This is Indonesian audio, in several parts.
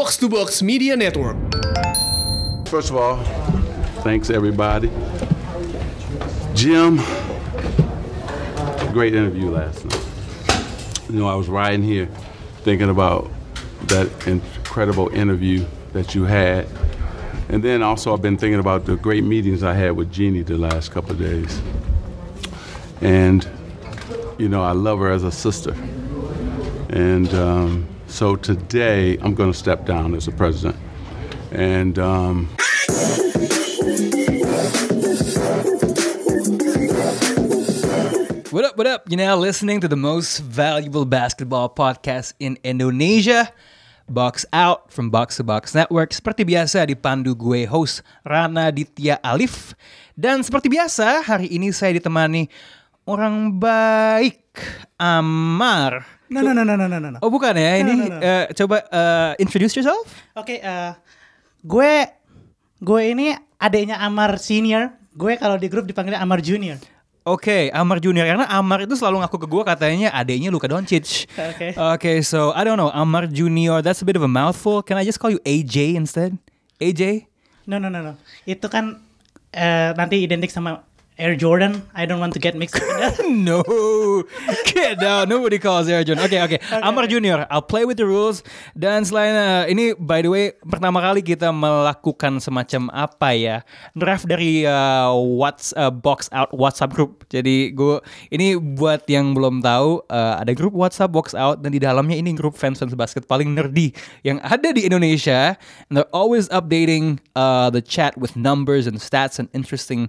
Box to Box Media Network. First of all, thanks everybody. Jim, great interview last night. You know, I was riding here thinking about that incredible interview that you had. And then also, I've been thinking about the great meetings I had with Jeannie the last couple of days. And, you know, I love her as a sister. And um, so today, I'm going to step down as the president. And um, What up, what up? You're now listening to the most valuable basketball podcast in Indonesia. Box Out from Box to Box Network. Seperti biasa dipandu gue host Rana Ditya Alif. Dan seperti biasa hari ini saya ditemani orang baik Amar. No, no, no, no, no, no, no. Oh bukan ya, ini no, no. eh, coba eh, introduce yourself. Oke, eh, gue gue ini adiknya Amar Senior. Gue kalau di grup dipanggilnya Amar Junior. Oke, Amar Junior karena Amar itu selalu ngaku ke gue katanya adiknya Luka Doncic. Oke. Okay, so I don't know, Amar Junior, that's a bit of a mouthful. Can I just call you AJ instead? AJ? No, no, no, no. Itu kan eh, nanti identik sama Air Jordan. I don't want to get mixed with that. no, get down. Nobody calls Air Jordan. Oke, oke. Amar Junior, I'll play with the rules. Dan selain uh, ini, by the way, pertama kali kita melakukan semacam apa ya? Draft dari uh, What's uh, Box Out WhatsApp group. Jadi gue ini buat yang belum tahu, uh, ada grup WhatsApp Box Out dan di dalamnya ini grup fans fans basket paling nerdy yang ada di Indonesia. And they're always updating uh, the chat with numbers and stats and interesting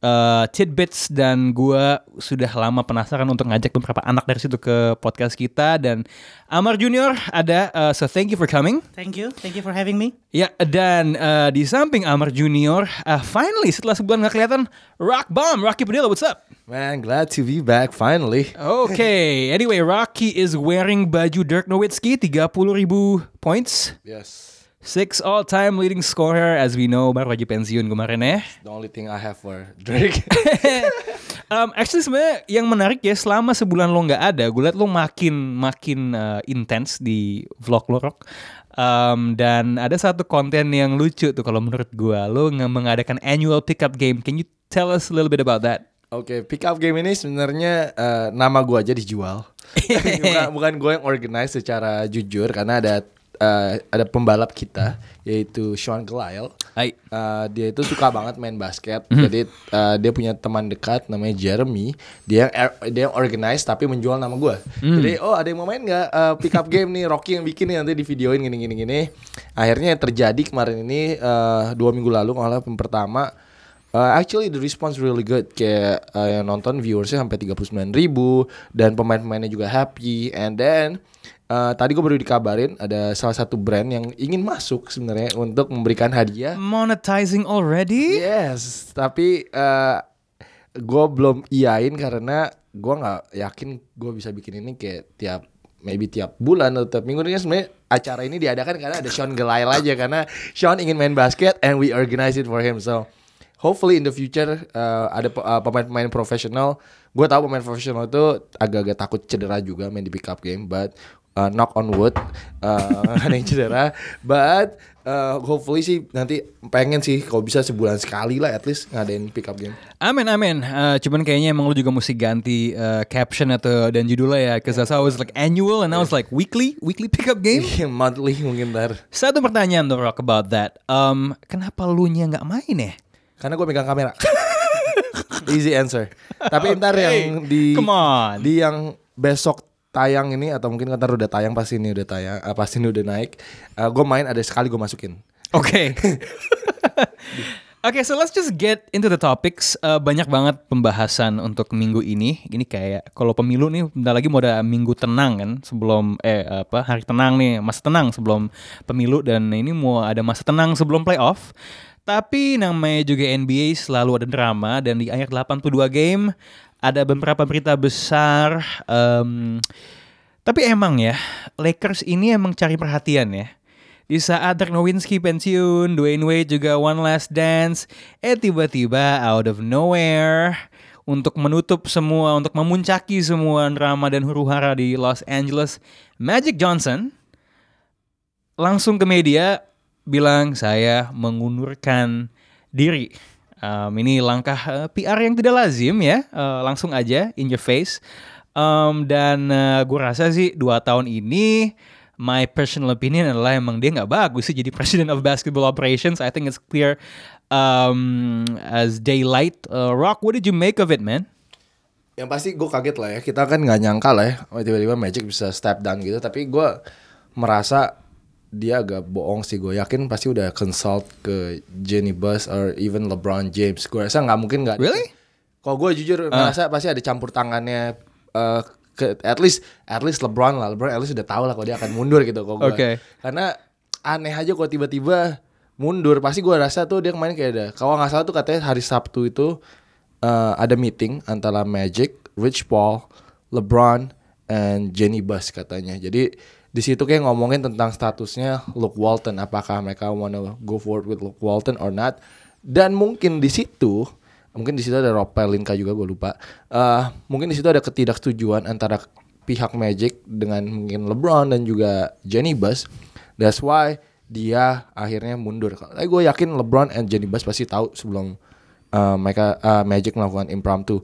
uh, tidbits dan gue sudah lama penasaran untuk ngajak beberapa anak dari situ ke podcast kita dan Amar Junior ada uh, so thank you for coming Thank you, thank you for having me. ya dan uh, di samping Amar Junior uh, finally setelah sebulan nggak kelihatan Rock Bomb Rocky Padilla what's up Man, glad to be back finally. Okay, anyway Rocky is wearing baju Dirk Nowitzki 30 ribu points Yes. Six all-time leading scorer as we know baru aja pensiun kemarin ya The only thing I have for Drake. um, actually sebenarnya yang menarik ya selama sebulan lo nggak ada, gue liat lo makin makin uh, intens di vlog lo Rock. Um, dan ada satu konten yang lucu tuh kalau menurut gue, lo mengadakan annual pickup game. Can you tell us a little bit about that? Oke, pick up game ini sebenarnya eh, nama gua aja dijual. bukan bukan gue yang organize secara jujur karena ada eh, ada pembalap kita yaitu Sean Gelael. Hai. Eh, dia itu suka banget main basket. Jadi eh, dia punya teman dekat namanya Jeremy. Dia yang er- dia yang organize tapi menjual nama gua. Jadi oh ada yang mau main nggak eh, pick up game nih Rocky yang bikin nih nanti di videoin gini gini gini. Akhirnya yang terjadi kemarin ini eh, dua minggu lalu kalau pertama Uh, actually the response really good kayak uh, yang nonton viewersnya sampai 39 ribu dan pemain-pemainnya juga happy and then uh, tadi gue baru dikabarin ada salah satu brand yang ingin masuk sebenarnya untuk memberikan hadiah. Monetizing already? yes tapi uh, gue belum iyain karena gue nggak yakin gue bisa bikin ini kayak tiap maybe tiap bulan atau tiap minggu. Ini sebenarnya acara ini diadakan karena ada Sean Gelail aja karena Sean ingin main basket and we organize it for him. So hopefully in the future uh, ada pe- uh, pemain-pemain profesional gue tahu pemain profesional itu agak-agak takut cedera juga main di pick up game but uh, knock on wood uh, ada yang cedera but uh, hopefully sih nanti pengen sih kalau bisa sebulan sekali lah at least ngadain pick up game Amin amin. Uh, cuman kayaknya emang lu juga mesti ganti uh, caption atau dan judulnya ya. Cause that's always like annual and now it's like weekly, weekly pickup game. monthly mungkin ntar Satu pertanyaan tuh Rock about that. Um, kenapa lu nya nggak main ya? karena gue megang kamera easy answer tapi ntar yang di Come on. di yang besok tayang ini atau mungkin ntar udah tayang pasti ini udah tayang uh, pasti ini udah naik gue main ada sekali gue masukin Oke. Oke, so let's just get into the topics. Eh, banyak banget pembahasan untuk minggu ini. Ini kayak kalau pemilu nih, bentar lagi mau ada minggu tenang kan, sebelum eh apa hari tenang nih, masa tenang sebelum pemilu dan ini mau ada masa tenang sebelum playoff. Tapi namanya juga NBA selalu ada drama dan di akhir 82 game ada beberapa berita besar. em, tapi emang ya, Lakers ini emang cari perhatian ya. Di saat Dirk Nowitzki pensiun, Dwayne Wade juga one last dance, eh tiba-tiba out of nowhere untuk menutup semua, untuk memuncaki semua drama dan huru-hara di Los Angeles, Magic Johnson langsung ke media bilang saya mengundurkan diri. Um, ini langkah uh, PR yang tidak lazim ya, uh, langsung aja in your face. Um, dan uh, gue rasa sih dua tahun ini my personal opinion adalah emang dia nggak bagus sih jadi president of basketball operations. I think it's clear um, as daylight. Uh, Rock, what did you make of it, man? Yang pasti gue kaget lah ya. Kita kan nggak nyangka lah ya. oh, Tiba-tiba Magic bisa step down gitu. Tapi gue merasa dia agak bohong sih. Gue yakin pasti udah consult ke Jenny Buss or even LeBron James. Gue rasa nggak mungkin nggak. Really? Kalau gue jujur merasa pasti ada campur tangannya. eh, ke at least at least LeBron lah. LeBron at least udah tahu lah kalau dia akan mundur gitu. Kalau gue. Oke. Karena aneh aja kalau tiba-tiba mundur. Pasti gue rasa tuh dia kemarin kayak ada. Kalau nggak salah tuh katanya hari Sabtu itu eh, ada meeting antara Magic, Rich Paul, LeBron, and Jenny Buss katanya. Jadi di situ kayak ngomongin tentang statusnya Luke Walton, apakah mereka wanna go forward with Luke Walton or not. Dan mungkin di situ, mungkin di situ ada Rob Pelinka juga gue lupa. Eh, mungkin di situ ada ketidaksetujuan antara pihak Magic dengan mungkin LeBron dan juga Jenny Buss. That's why dia akhirnya mundur. Tapi gue yakin LeBron and Jenny Buss pasti tahu sebelum uh, mereka uh, Magic melakukan impromptu.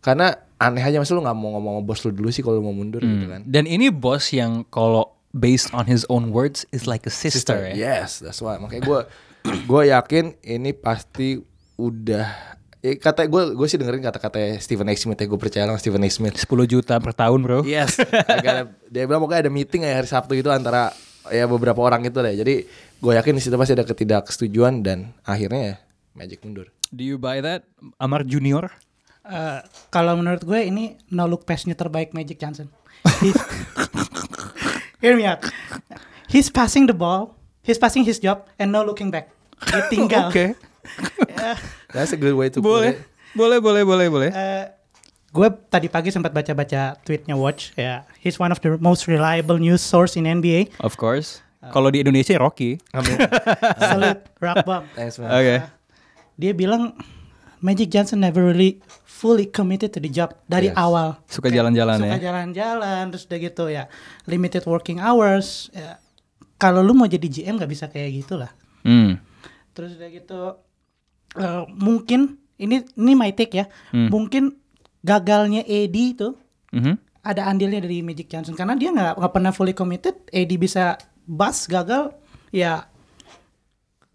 Karena aneh aja masa lu nggak mau ngomong sama bos lu dulu sih kalau mau mundur gitu kan. Dan ini bos yang kalau based on his own words is like a sister, ya. Yes, that's why. Makanya gue gue yakin ini pasti udah eh, kata gue gue sih dengerin kata-kata Stephen A. Smith ya gue percaya sama Stephen A. Smith. 10 juta per tahun, bro. Yes. Agak dia bilang pokoknya ada meeting ya hari Sabtu itu antara ya beberapa orang itu deh. Jadi gue yakin di situ pasti ada ketidaksetujuan dan akhirnya ya Magic mundur. Do you buy that? Amar Junior? Eh, kalau menurut gue ini no look pass-nya terbaik Magic Johnson. Hear me out. He's passing the ball, he's passing his job, and no looking back. Dia tinggal. Oke. That's a good way to put Boleh. it. Boleh, boleh, boleh, boleh. Eh, gue tadi pagi sempat baca-baca tweetnya Watch. Ya, he's one of the most reliable news source in NBA. Of course. Kalau di Indonesia Rocky. Amin. Salute, rock bomb. Thanks man. Oke. Dia bilang Magic Johnson never really fully committed to the job dari Yes. awal. Suka jalan-jalan suka ya. jalan-jalan terus udah gitu ya limited working hours ya. kalau lu mau jadi GM nggak bisa kayak gitulah Hmm. terus udah gitu eh, mungkin ini ini my take ya Hmm. mungkin gagalnya AD itu Mhm. ada andilnya dari Magic Johnson karena dia nggak nggak pernah fully committed AD bisa bust gagal ya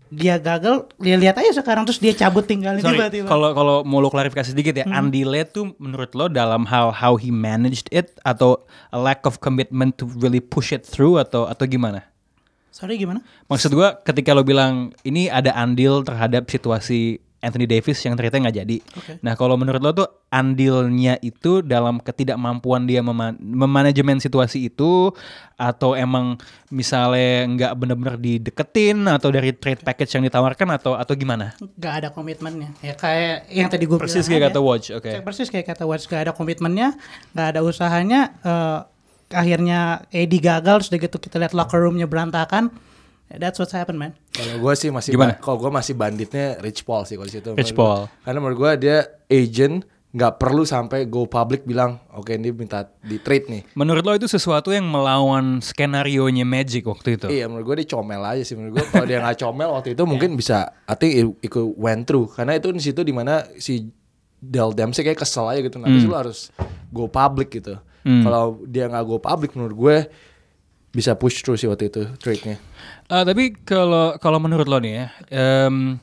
dia gagal dia lihat aja sekarang terus dia cabut tinggalin tiba-tiba. kalau kalau mau lo klarifikasi sedikit ya, Andy Le tuh menurut lo dalam hal how he managed it atau a lack of commitment to really push it through atau atau gimana? sorry gimana? Maksud gua ketika lo bilang ini ada andil terhadap situasi Anthony Davis yang ternyata nggak jadi. Oke. Nah kalau menurut lo tuh andilnya itu dalam ketidakmampuan dia mema- memanajemen situasi itu atau emang misalnya nggak benar-benar dideketin atau dari trade package yang ditawarkan atau atau gimana? nggak ada komitmennya ya kayak yang tadi gue Persis kayak kata Watch, oke. Kayak persis kayak kata Watch gak ada komitmennya, gak ada usahanya. eh, akhirnya Eddie gagal, terus udah gitu kita lihat locker roomnya berantakan. That's what's happened, man. Kalau gue sih masih Gimana? kalau gue masih banditnya Rich Paul sih kalau di situ. Rich gua. Paul. Karena menurut gue dia agent nggak perlu sampai go public bilang oke ini minta di trade nih. Menurut lo itu sesuatu yang melawan skenario nya Magic waktu itu? Iya menurut gue dia comel aja sih menurut gue kalau dia nggak comel waktu itu mungkin bisa I think it, it could went through karena itu di situ di mana si Del Dempsey kayak kesel aja gitu nanti lu harus go public gitu kalau dia nggak go public menurut gue bisa push through sih waktu itu trade-nya Eh, tapi kalau kalau menurut lo nih ya, em,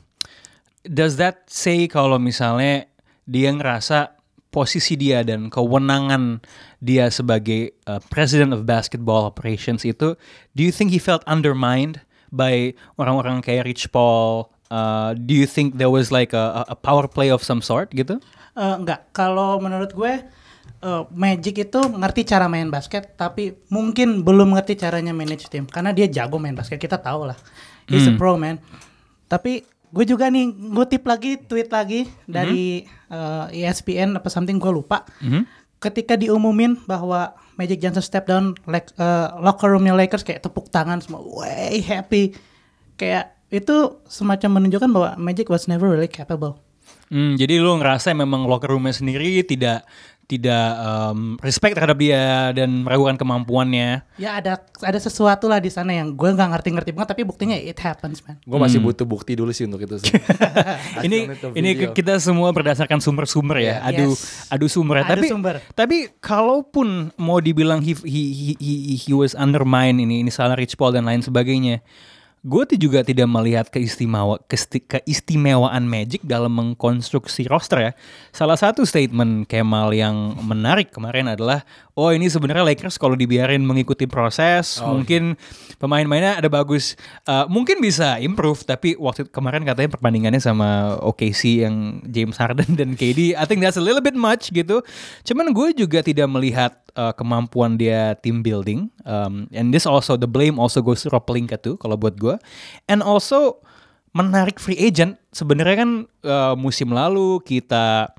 does that say kalau misalnya dia ngerasa posisi dia dan kewenangan dia sebagai uh, president of basketball operations itu, do you think he felt undermined by orang-orang kayak Rich Paul? Uh, do you think there was like a, a power play of some sort gitu? Eh, enggak, kalau menurut gue eh, Magic itu ngerti cara main basket, tapi mungkin belum ngerti caranya manage tim. Karena dia jago main basket, kita tahu lah. He's a pro man. Tapi gue juga nih ngutip lagi tweet lagi dari eh, ESPN apa something gue lupa. Ketika diumumin bahwa Magic Johnson step down like, eh, locker roomnya Lakers kayak tepuk tangan semua, way happy. Kayak itu semacam menunjukkan bahwa Magic was never really capable. Hmm, jadi lu ngerasa memang locker roomnya sendiri tidak tidak um, respect terhadap dia dan meragukan kemampuannya. Ya ada ada sesuatu lah di sana yang gue nggak ngerti-ngerti banget tapi buktinya it happens man. Gue masih butuh bukti dulu sih untuk itu sih. ini ini kita semua berdasarkan sumber-sumber ya. Adu Yes. adu sumber. Adu tapi sumber. tapi kalaupun mau dibilang he he he, he, he was undermine ini ini salah Rich Paul dan lain sebagainya. Gue juga tidak melihat keistimewa keistimewaan Magic dalam mengkonstruksi roster ya. Salah satu statement Kemal yang menarik kemarin adalah, oh ini sebenarnya Lakers kalau dibiarin mengikuti proses, mungkin pemain-mainnya ada bagus, Uh, mungkin bisa improve. Tapi waktu kemarin katanya perbandingannya sama OKC yang James Harden dan KD, I think that's a little bit much gitu. Cuman gue juga tidak melihat uh, kemampuan dia team building. Um, and this also the blame also goes to Rob Pelinka tuh kalau buat gue. And also menarik free agent. Sebenarnya kan uh, musim lalu kita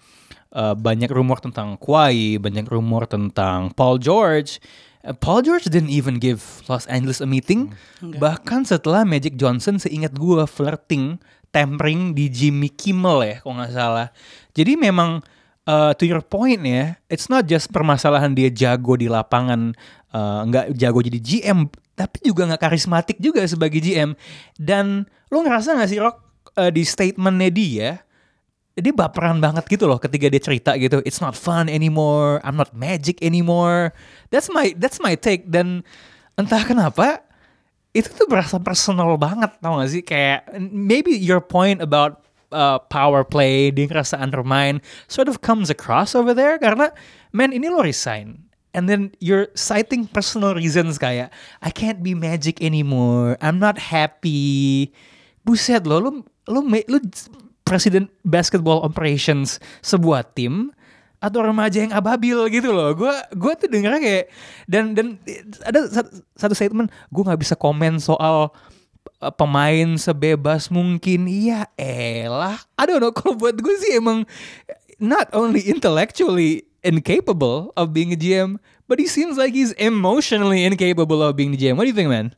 uh, banyak rumor tentang Kawhi, banyak rumor tentang Paul George. Uh, Paul George didn't even give Los Angeles a meeting. Bahkan setelah Magic Johnson seingat gue flirting, tampering di Jimmy Kimmel ya kalau nggak salah. Jadi memang uh, to your point ya, it's not just permasalahan dia jago di lapangan, uh, nggak jago jadi GM, tapi juga nggak karismatik juga sebagai GM. Dan lo ngerasa nggak sih Rock uh, di statementnya dia, dia baperan banget gitu loh ketika dia cerita gitu. It's not fun anymore. I'm not magic anymore. That's my that's my take. Dan entah kenapa itu tuh berasa personal banget tau gak sih kayak maybe your point about uh, power play dia ngerasa undermine sort of comes across over there karena man ini lo resign and then you're citing personal reasons kayak I can't be magic anymore I'm not happy buset lo lo lo, lo presiden basketball operations sebuah tim atau remaja yang ababil gitu loh. Gue gue tuh dengernya kayak dan dan ada satu, statement gue nggak bisa komen soal uh, pemain sebebas mungkin. Iya elah. I don't know kalau buat gue sih emang not only intellectually incapable of being a GM, but he seems like he's emotionally incapable of being the GM. What do you think, man?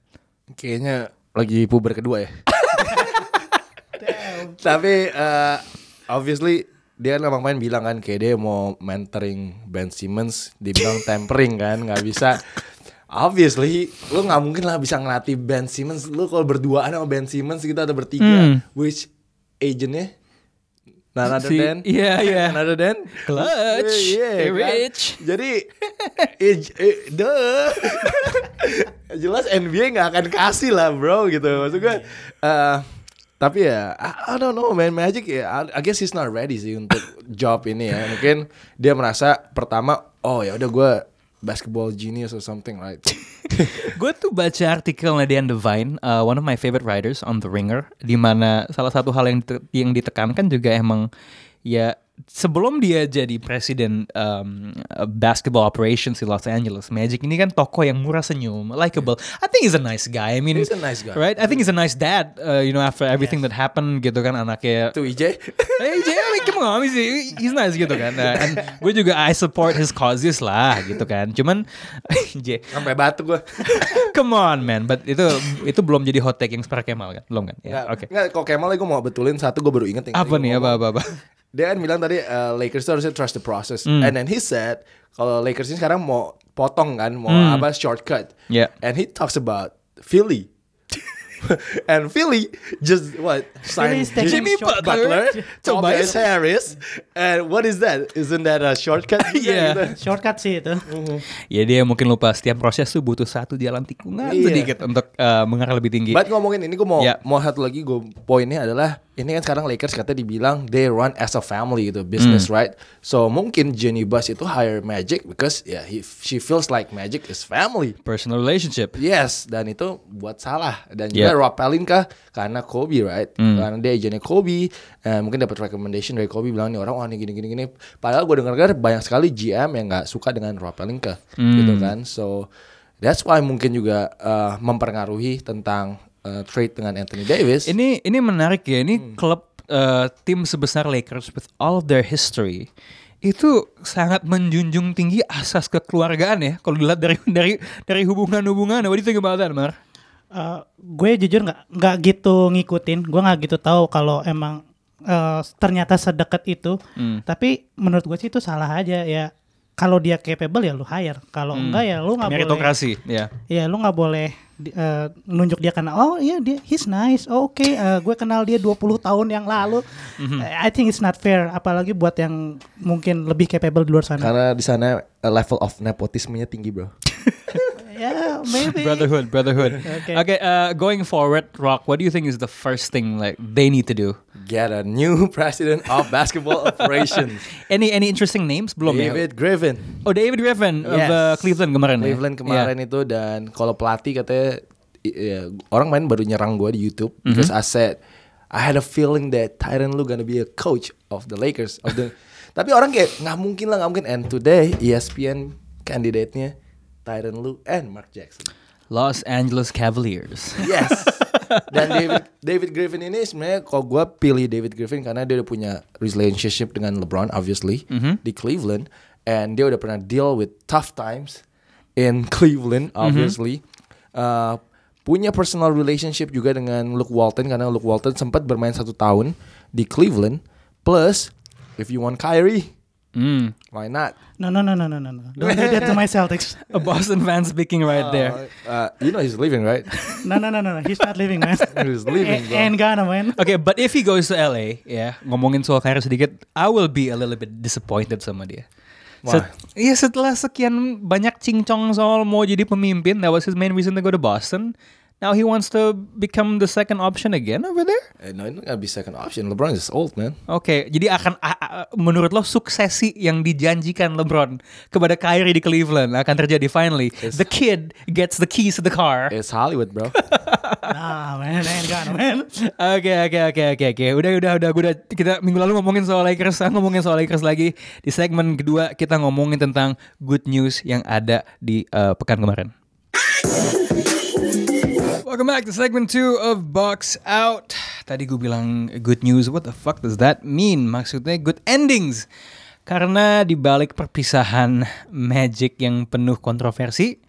Kayaknya lagi puber kedua ya. Tapi eh, obviously dia kan emang main bilang kan kayak dia mau mentoring Ben Simmons, dibilang tampering kan, nggak bisa. Obviously, lu nggak mungkin lah bisa ngelatih Ben Simmons. Lu kalau berduaan sama Ben Simmons kita ada bertiga, which agentnya none other Si- than iya, iya. none other than Clutch, Iya, hey, kan? Rich. Jadi eh, eh, duh. jelas NBA nggak akan kasih lah bro gitu maksud gue eh, tapi ya I, I don't know man Magic ya I, I guess he's not ready sih untuk job ini ya mungkin dia merasa pertama oh ya udah gue basketball genius or something right? Gue tuh baca artikelnya Dan Devine, uh, one of my favorite writers on The Ringer, di mana salah satu hal yang yang ditekankan juga emang ya sebelum dia jadi presiden um, basketball operations di Los Angeles, Magic ini kan tokoh yang murah senyum, likable. I think he's a nice guy. I mean, He's a nice guy. right? I think he's a nice dad. Uh, you know, after everything that happened, gitu kan anaknya tuh IJ Hey Jay, I mean, come on, he's, he's nice gitu kan. Nah, and gue juga I support his causes lah gitu kan. Cuman Jay, sampai batuk gue come on man, but itu itu belum jadi hot take yang separah Kemal kan? Belum kan? Ya, Nggak, oke. nggak, kok Kemal gue mau betulin satu gue baru inget Apa nih? Apa apa apa? Dia kan bilang tadi uh, Lakers tuh harusnya trust the process. Hmm. And then he said kalau Lakers ini sekarang mau potong kan, mau Hmm. apa shortcut. Yeah. And he talks about Philly. and Philly just what signed Jimmy Butler, Tobias Harris, and what is that? Isn't that a shortcut? juga Yeah. Shortcut sih itu. Ya dia mungkin lupa setiap proses tuh butuh satu jalan tikungan Iya. sedikit untuk uh, mengarah lebih tinggi. But ngomongin ini gue mau Ya. mau satu lagi gue poinnya adalah ini kan sekarang Lakers katanya dibilang they run as a family gitu business Hmm. right. So mungkin Jenny Buss itu hire Magic because ya he, she feels like Magic is family. Personal relationship. Yes, dan itu buat salah dan Yeah. juga Rob Pelinka karena Kobe right, Hmm. karena dia agennya Kobe, eh, mungkin dapat recommendation dari Kobe bilang nih orang wah nih gini gini gini. Padahal gue dengar banyak sekali GM yang nggak suka dengan Rob Pelinka Hmm. gitu kan. So that's why mungkin juga eh, mempengaruhi tentang eh, trade dengan Anthony Davis. Ini ini menarik ya. Ini klub uh, tim sebesar Lakers with all of their history itu sangat menjunjung tinggi asas kekeluargaan ya. Kalau dilihat dari dari dari hubungan-hubungan, what do you think about that, Mar? Uh, gue jujur nggak nggak gitu ngikutin gue nggak gitu tahu kalau emang uh, ternyata sedekat itu Hmm. tapi menurut gue sih itu salah aja ya kalau dia capable ya lu hire. Kalau enggak ya lu nggak boleh. Meritokrasi, ya. Ya lu nggak boleh di- eh, nunjuk dia karena oh iya dia he's nice. Oh, Oke, eh, gue kenal dia 20 tahun yang lalu. Eh, I think it's not fair apalagi buat yang mungkin lebih capable di luar sana. Karena di sana uh, level of nepotismenya tinggi, Bro. Ya, maybe. Brotherhood, brotherhood. Okay. okay, uh, going forward, Rock, what do you think is the first thing like they need to do? Get a new president of basketball operations. Any any interesting names belum ya? David Griffin. Oh, David Griffin of Yes. uh, Cleveland kemarin. ya? Cleveland kemarin itu dan kalau pelatih katanya ya, orang main baru nyerang gue di YouTube because I said I had a feeling that Tyron Lu gonna be a coach of the Lakers of the tapi orang kayak nggak mungkin lah nggak mungkin and today ESPN kandidatnya Tyron Lu and Mark Jackson. Los Angeles Cavaliers. yes. Dan David David Griffin ini sebenarnya kalau gue pilih David Griffin karena dia udah punya relationship dengan LeBron obviously di Cleveland. And dia udah pernah deal with tough times in Cleveland obviously. Uh, punya personal relationship juga dengan Luke Walton karena Luke Walton sempat bermain satu tahun di Cleveland. Plus if you want Kyrie Hmm. Why not No, no, no, no, no, no, no. Don't do that to my Celtics. A Boston fan speaking right there. Uh, you know he's leaving right No, no, no, no, no. He's not leaving, man. he's leaving bro. Ain't gonna, man. Okay, but if he goes to LA, ya ngomongin soal karir sedikit, I will be a little bit disappointed sama dia. Set- Iya setelah sekian banyak cincong soal mau jadi pemimpin, that was his main reason to go to Boston. Now he wants to become the second option again over there. Eh, no itu gonna be second option LeBron is old man Oke, jadi akan menurut lo suksesi yang dijanjikan LeBron kepada Kyrie di Cleveland akan terjadi finally. The kid gets the keys to the car. it's Hollywood bro Nah, man, ain't gonna, man. Oke oke oke oke oke udah udah udah udah kita minggu lalu ngomongin soal Lakers sekarang ngomongin soal Lakers lagi di segmen kedua kita ngomongin tentang good news yang ada di uh, pekan kemarin. Welcome back to segment 2 of Box Out. Tadi gue bilang good news, what the fuck does that mean? Maksudnya good endings. Karena di balik perpisahan Magic yang penuh kontroversi,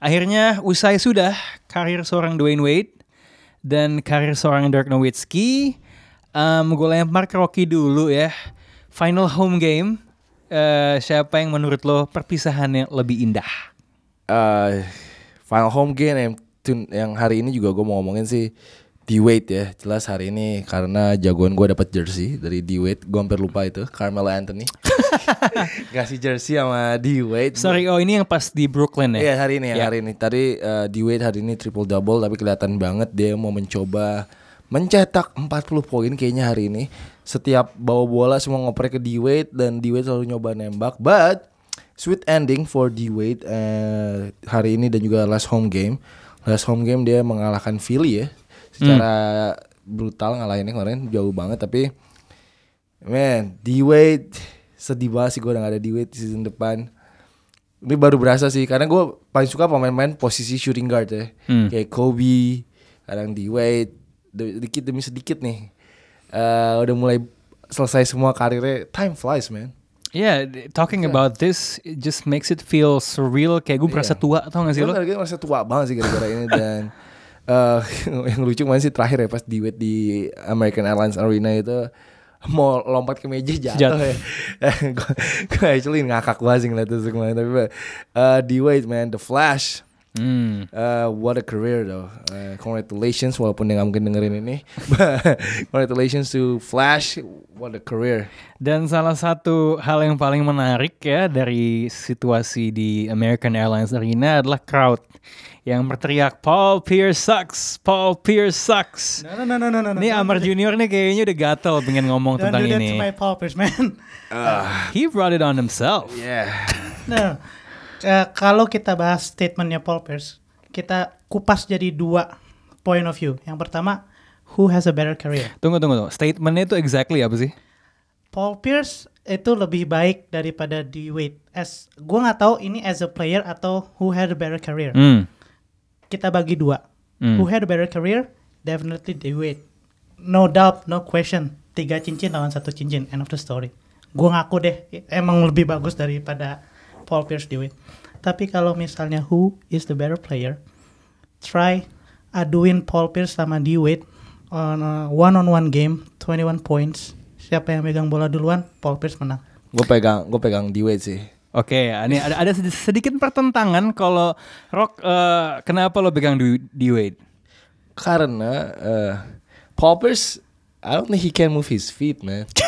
akhirnya usai sudah karir seorang Dwayne Wade dan karir seorang Dirk Nowitzki. Um, gue lempar ke Rocky dulu ya. Final home game, eh, siapa yang menurut lo perpisahannya lebih indah? uh, final home game yang yang hari ini juga gue mau ngomongin sih D Wade ya. Jelas hari ini karena jagoan gue dapat jersey dari D Wade gue hampir lupa itu Carmelo Anthony. Kasih jersey sama D Wade Sorry, oh ini yang pas di Brooklyn ya? Iya hari ini ya Ya. hari ini. Tadi uh, D Wade hari ini triple double tapi kelihatan banget dia mau mencoba mencetak 40 poin kayaknya hari ini. Setiap bawa bola semua ngoper ke D Wade dan D Wade selalu nyoba nembak. But sweet ending for D Wade uh, hari ini dan juga last home game. Last home game dia mengalahkan Philly ya. Secara brutal ngalahinnya kemarin jauh banget tapi man D Wade sedih banget sih gue udah gak ada D Wade di season depan. Ini baru berasa sih karena gue paling suka pemain-pemain posisi shooting guard ya. Hmm. kayak Kobe kadang D Wade de- dikit demi sedikit nih. Eh, udah mulai selesai semua karirnya time flies man Yeah, talking about this it just makes it feel surreal kayak gue berasa Iya. tua tau gak sih Gue lo? gara-gara merasa tua banget sih gara-gara ini dan eh yang lucu kemarin sih terakhir ya pas di Wade di American Airlines Arena itu mau lompat ke meja jatuh, Jatuh. ya. gue, gue actually ngakak banget sih ngeliat itu kemarin tapi uh, di Wade man the Flash Hmm. Uh, what a career though. Uh, congratulations walaupun dia nggak mungkin dengerin ini. congratulations to Flash. What a career. Dan salah satu hal yang paling menarik ya dari situasi di American Airlines Arena adalah crowd yang berteriak Paul Pierce sucks, Paul Pierce sucks. No, no, no, no, no, no. Ini Amar Junior nih kayaknya udah gatel pengen ngomong Don't tentang do that ini. to my paupers, man. He brought it on himself. Yeah. No. Eh, kalau kita bahas statementnya Paul Pierce, kita kupas jadi dua point of view. Yang pertama, who has a better career? Tunggu tunggu tunggu. Statementnya itu exactly apa sih? Paul Pierce itu lebih baik daripada D Wade. As gue nggak tahu ini as a player atau who had a better career. Hmm. Kita bagi dua. Hmm. Who had a better career? Definitely D Wade. No doubt, no question. Tiga cincin lawan satu cincin. End of the story. Gue ngaku deh, emang lebih bagus daripada Paul Pierce D Wade. Tapi kalau misalnya who is the better player, try aduin Paul Pierce sama D Wade on a one-on-one game, 21 points. Siapa yang megang bola duluan, Paul Pierce menang. Gue pegang, gue pegang D Wade sih. Oke, ini ada ada sedi- sedikit pertentangan kalau Rock eh, kenapa lo pegang Wade? Karena uh, Paul Pierce, I don't think he can move his feet, man.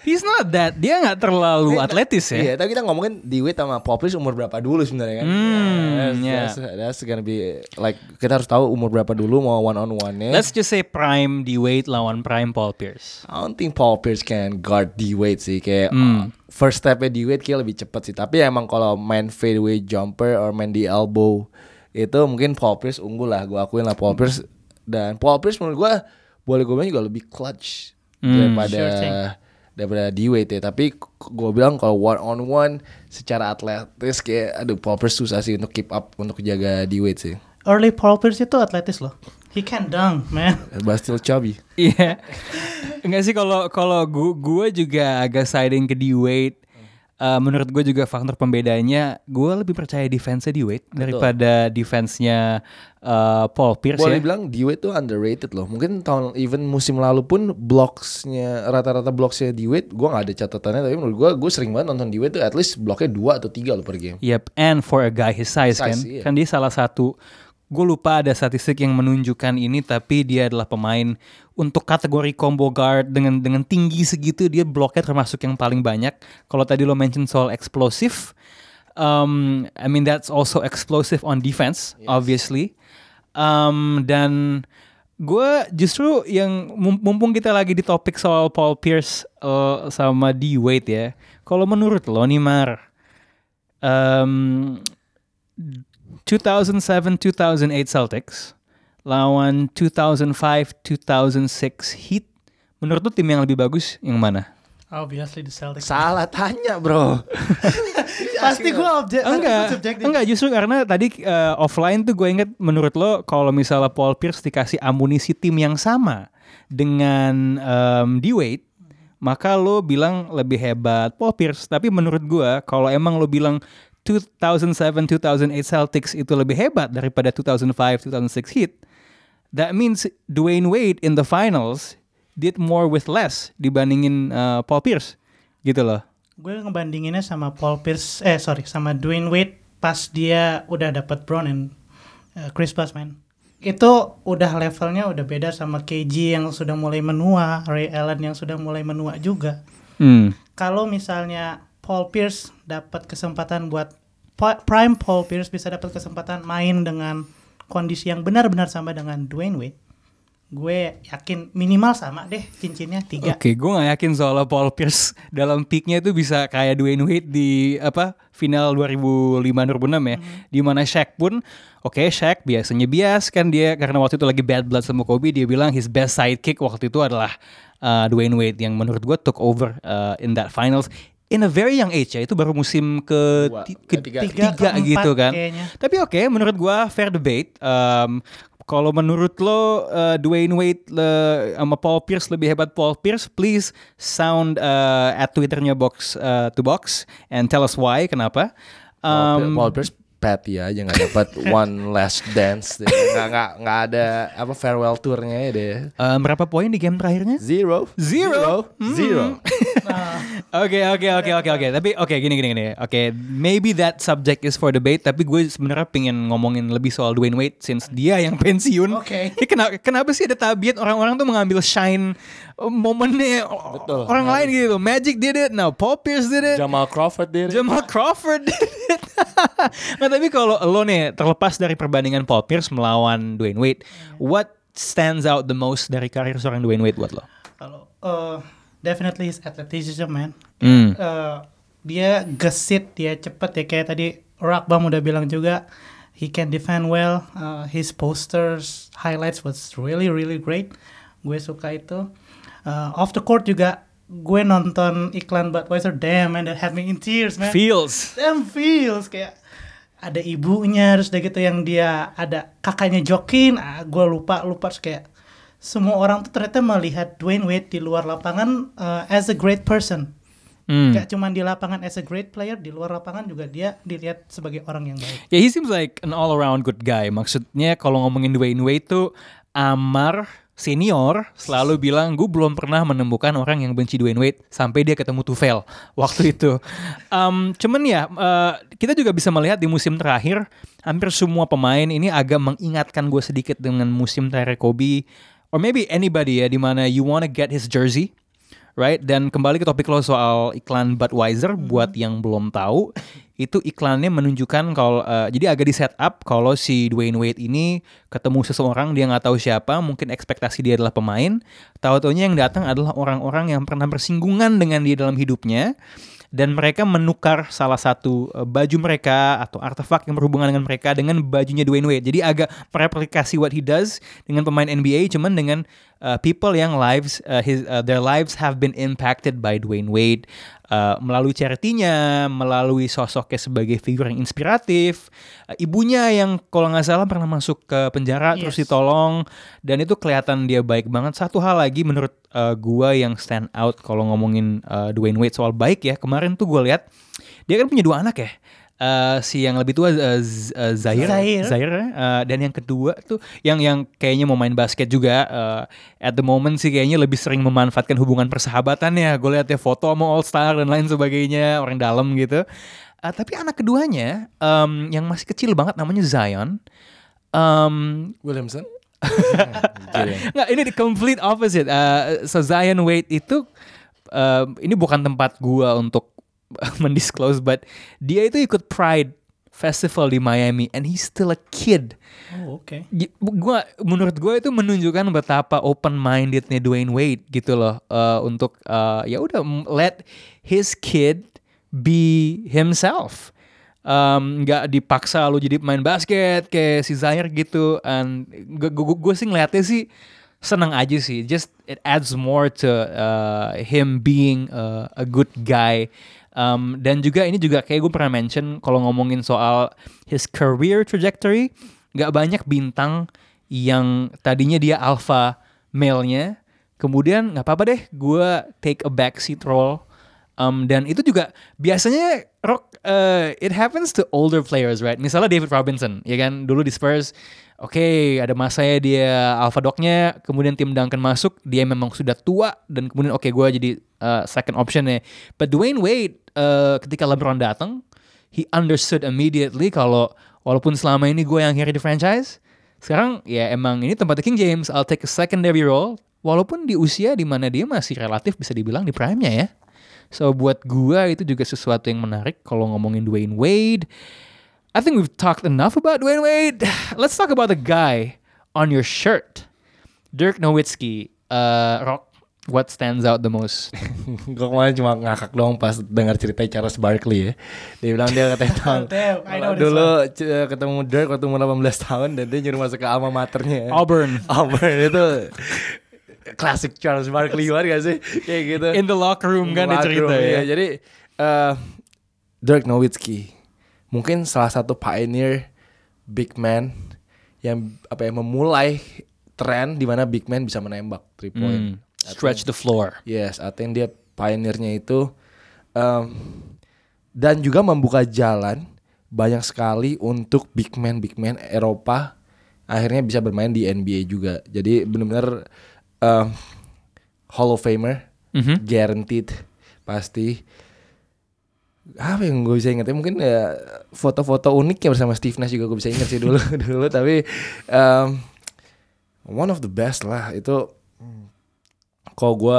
He's not that. Dia nggak terlalu atletis ya. Iya, tapi kita ngomongin di Wade sama Paul Pierce umur berapa dulu sebenarnya kan? Hmm, that's, yeah. that's, that's gonna be like kita harus tahu umur berapa dulu mau one on one nya. Let's just say prime di Wade lawan prime Paul Pierce. I don't think Paul Pierce can guard D Wade sih kayak Hmm. uh, first stepnya D Wade kayak lebih cepat sih. Tapi emang kalau main fadeaway jumper or main di elbow itu mungkin Paul Pierce unggul lah. Gue akuin lah Paul Pierce dan Paul Pierce menurut gue boleh gue bilang juga lebih clutch daripada Sure thing. Daripada D Wade ya. Tapi gue bilang kalau one on one secara atletis kayak aduh Paul Pierce susah sih untuk keep up untuk jaga D Wade sih. Early Paul Pierce itu atletis loh. He can dunk, man. But still chubby. Iya. Enggak sih kalau kalau gua, gua juga agak siding ke D Eh, menurut gue juga faktor pembedanya gue lebih percaya defense-nya D Wade daripada defense-nya eh, Paul Pierce Boleh ya. bilang D Wade tuh underrated loh. Mungkin tahun even musim lalu pun blocksnya rata-rata blocksnya D Wade, gue nggak ada catatannya tapi menurut gue gue sering banget nonton D Wade tuh at least bloknya dua atau tiga loh per game. Yep, and for a guy his size, Size, kan, iya. kan dia salah satu. Gue lupa ada statistik yang menunjukkan ini, tapi dia adalah pemain untuk kategori combo guard dengan dengan tinggi segitu dia bloknya termasuk yang paling banyak. Kalau tadi lo mention soal explosive, um, I mean that's also explosive on defense, obviously. Um, dan gue justru yang mum- mumpung kita lagi di topik soal Paul Pierce uh, sama D Wade ya. Kalau menurut lo nih Mar, um, 2007-2008 Celtics lawan 2005-2006 Heat. Menurut lu tim yang lebih bagus yang mana? Obviously the Celtics. Salah tanya bro. Pasti gue objek. enggak, subjektif. enggak justru karena tadi uh, offline tuh gue inget menurut lo kalau misalnya Paul Pierce dikasih amunisi tim yang sama dengan um, D Wade, maka lo bilang lebih hebat Paul Pierce. Tapi menurut gue kalau emang lo bilang 2007-2008 Celtics itu lebih hebat daripada 2005-2006 Heat, that means Dwayne Wade in the finals did more with less dibandingin uh, Paul Pierce, gitu loh. Gue ngebandinginnya sama Paul Pierce, eh sorry, sama Dwayne Wade pas dia udah dapat Brown and uh, Chris Bosh, man. Itu udah levelnya udah beda sama KG yang sudah mulai menua, Ray Allen yang sudah mulai menua juga. Hmm. Kalau misalnya Paul Pierce dapat kesempatan buat prime Paul Pierce bisa dapat kesempatan main dengan kondisi yang benar-benar sama dengan Dwayne Wade, gue yakin minimal sama deh cincinnya tiga. Oke, gue gak yakin soalnya Paul Pierce dalam peaknya itu bisa kayak Dwayne Wade di apa final 2005-2006 ya, di mana Shaq pun, oke Shaq biasanya bias kan dia karena waktu itu lagi bad blood sama Kobe, dia bilang his best sidekick waktu itu adalah uh, Dwayne Wade yang menurut gue took over uh, in that finals in a very young age ya, itu baru musim ke, Dua, ti- ke ketiga. tiga, Tiga, keempat gitu kan. kayaknya. Tapi oke, menurut gua fair debate. Um, kalau menurut lo uh, Dwayne Wade le- sama Paul Pierce lebih hebat Paul Pierce, please sound uh, at Twitternya box uh, to box and tell us why, kenapa? Um, Paul Pierce petty aja nggak dapat one last dance deh. nggak nggak nggak ada apa farewell tournya ya deh um, berapa poin di game terakhirnya? zero Zero. zero Oke oke oke oke oke. Tapi oke gini gini gini. Oke, maybe that subject is for debate. Tapi gue sebenarnya pengen ngomongin lebih soal Dwayne Wade since dia yang pensiun. Oke. Ini kenapa kenapa sih ada tabiat orang-orang tuh mengambil shine uh, momennya o- Betul. orang lain gitu. Magic did it, now Paul Pierce did it. Jamal Crawford deh Jamal Crawford did it. Tapi kalau lo nih terlepas dari perbandingan Paul Pierce melawan Dwayne Wade, what stands out the most dari karir seorang Dwayne Wade buat lo? Kalau uh, definitely his athleticism man. Hmm. Uh, dia gesit, dia cepet ya kayak tadi Rakbam udah bilang juga he can defend well. Uh, his posters highlights was really really great. Gue suka itu. Uh, off the court juga gue nonton iklan Budweiser damn man that had me in tears man. Feels. Damn feels kayak ada ibunya terus udah gitu yang dia ada kakaknya jokin ah, gue lupa lupa terus kayak semua orang tuh ternyata melihat Dwayne Wade di luar lapangan uh, as a great person Hmm. Gak cuma di lapangan as a great player di luar lapangan juga dia dilihat sebagai orang yang baik Ya, he seems like an all around good guy. Maksudnya kalau ngomongin Dwayne Wade tuh amar, senior selalu bilang gue belum pernah menemukan orang yang benci Dwayne Wade sampai dia ketemu Tufel waktu itu. Um, cuman ya uh, kita juga bisa melihat di musim terakhir hampir semua pemain ini agak mengingatkan gue sedikit dengan musim terakhir Kobe or maybe anybody ya di mana you wanna get his jersey right? Dan kembali ke topik lo soal iklan Budweiser buat yang belum tahu, itu iklannya menunjukkan kalau uh, jadi agak di set up kalau si Dwayne Wade ini ketemu seseorang dia nggak tahu siapa, mungkin ekspektasi dia adalah pemain, tahu-taunya yang datang adalah orang-orang yang pernah bersinggungan dengan dia dalam hidupnya dan mereka menukar salah satu uh, baju mereka atau artefak yang berhubungan dengan mereka dengan bajunya Dwayne Wade. Jadi agak mereplikasi what he does dengan pemain NBA cuman dengan uh, people yang lives uh, his uh, their lives have been impacted by Dwayne Wade uh, melalui charity-nya, melalui sosoknya sebagai figur yang inspiratif, uh, ibunya yang kalau nggak salah pernah masuk ke penjara terus Yes. ditolong dan itu kelihatan dia baik banget. Satu hal lagi menurut uh, gua yang stand out kalau ngomongin uh, Dwayne Wade soal baik ya kemarin tuh gue lihat dia kan punya dua anak ya. Uh, si yang lebih tua uh, Z- uh, Zaire, Zaire. Zaire, uh, dan yang kedua tuh yang yang kayaknya mau main basket juga uh, at the moment sih kayaknya lebih sering memanfaatkan hubungan persahabatan ya gue lihat ya foto sama All Star dan lain sebagainya orang dalam gitu Uh, tapi anak keduanya um, yang masih kecil banget namanya Zion um, Williamson. Nggak, ini the complete opposite. Uh, so Zion Wade itu uh, ini bukan tempat gua untuk mendisclose, but dia itu ikut Pride Festival di Miami, and he's still a kid. Oh, oke. Gi- Gua menurut gue itu menunjukkan betapa open mindednya Dwayne Wade gitu loh uh, untuk uh, ya udah let his kid be himself um, nggak dipaksa lu jadi pemain basket kayak si Zaire gitu and gue sih ngeliatnya sih senang aja sih just it adds more to uh, him being uh, a good guy Um, dan juga ini juga kayak gue pernah mention kalau ngomongin soal his career trajectory nggak banyak bintang yang tadinya dia alpha male-nya kemudian nggak apa-apa deh gue take a backseat role. Um, dan itu juga biasanya rock uh, it happens to older players right? Misalnya David Robinson ya kan? Dulu di Spurs oke ada masanya dia alpha dognya kemudian tim Duncan masuk dia memang sudah tua dan kemudian oke gue jadi uh, second optionnya. But Dwayne Wade uh, ketika LeBron datang he understood immediately kalau walaupun selama ini gue yang carry di franchise sekarang ya emang ini tempatnya King James I'll take a secondary role walaupun di usia di mana dia masih relatif bisa dibilang di prime-nya ya So buat gua itu juga sesuatu yang menarik kalau ngomongin Dwayne Wade. I think we've talked enough about Dwayne Wade. Let's talk about the guy on your shirt. Dirk Nowitzki. Uh, Rock, what stands out the most? gue kemarin cuma ngakak doang pas dengar cerita Charles Barkley ya. Dia bilang dia katanya tahun dulu c- ketemu Dirk waktu umur 18 tahun dan dia nyuruh masuk ke alma maternya. Auburn. Auburn itu klasik Charles Barkley banget gak sih? Kayak gitu. In the locker room kan Locker cerita room, ya. iya. Jadi eh, Dirk Nowitzki mungkin salah satu pioneer big man yang apa ya memulai tren di mana big man bisa menembak three point. Hmm, Stretch the floor. Yes, I think dia pioneernya itu um, dan juga membuka jalan banyak sekali untuk big man big man Eropa akhirnya bisa bermain di NBA juga. Jadi benar-benar um, Hall of Famer, Mhm. guaranteed pasti. Apa yang gue bisa ingat ya mungkin ya foto-foto uniknya bersama Steve Nash juga gue bisa ingat sih dulu dulu tapi um, one of the best lah itu kalau gue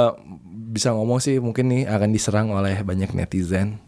bisa ngomong sih mungkin nih akan diserang oleh banyak netizen.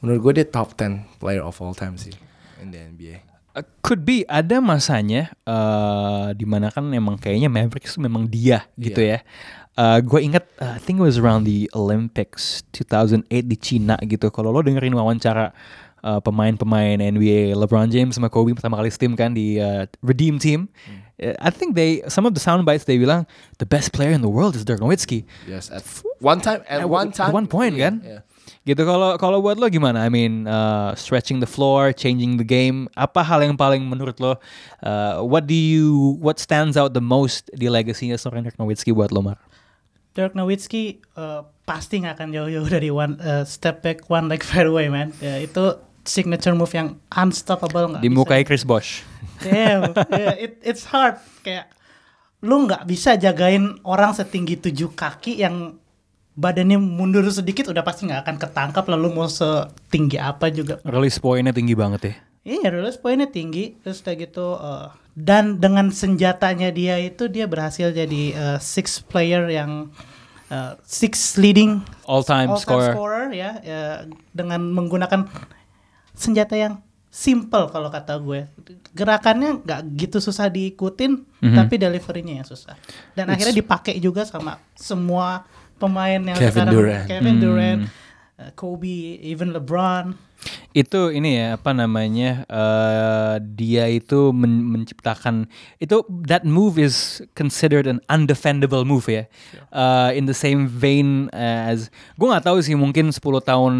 Menurut gue dia top 10 player of all time sih in the NBA. Uh, could be ada masanya uh, di mana kan memang kayaknya Mavericks itu memang dia gitu ya. Uh, gue inget uh, I think it was around the Olympics 2008 di Cina gitu. Kalau lo dengerin wawancara uh, pemain-pemain NBA LeBron James sama Kobe pertama kali steam kan di uh, Redeem Team. uh, I think they some of the sound bites they bilang the best player in the world is Dirk Nowitzki. Yes, at one time at, At one one- time at one point, yeah, kan? yeah. Gitu kalau kalau buat lo gimana? I mean, uh, stretching the floor, changing the game. Apa hal yang paling menurut lo? Uh, what do you what stands out the most di legasinya seorang Dirk Nowitzki buat lo, Mar? Dirk Nowitzki eh, pasti nggak akan jauh-jauh dari one eh, step back one leg fairway man. Ya, itu signature move yang unstoppable nggak Di bisa. Chris Bosh. Damn, yeah, it, it's hard kayak lu nggak bisa jagain orang setinggi tujuh kaki yang badannya mundur sedikit udah pasti nggak akan ketangkap lalu mau setinggi apa juga Release pointnya tinggi banget ya. Iya, release poinnya tinggi, terus udah gitu eh, dan dengan senjatanya dia itu dia berhasil jadi eh, six player yang eh, six leading All time all-time scorer. scorer ya, ya dengan menggunakan senjata yang simple kalau kata gue. Gerakannya nggak gitu susah diikutin, Mhm. tapi deliverynya yang susah. Dan akhirnya dipakai juga sama semua pemain yang Kevin sekarang Durant. Kevin Hmm. Durant, eh, Kobe, even LeBron. Itu ini ya apa namanya eh, dia itu men- menciptakan itu that move is considered an undefendable move ya. Eh, in the same vein as gue nggak tahu sih mungkin 10 tahun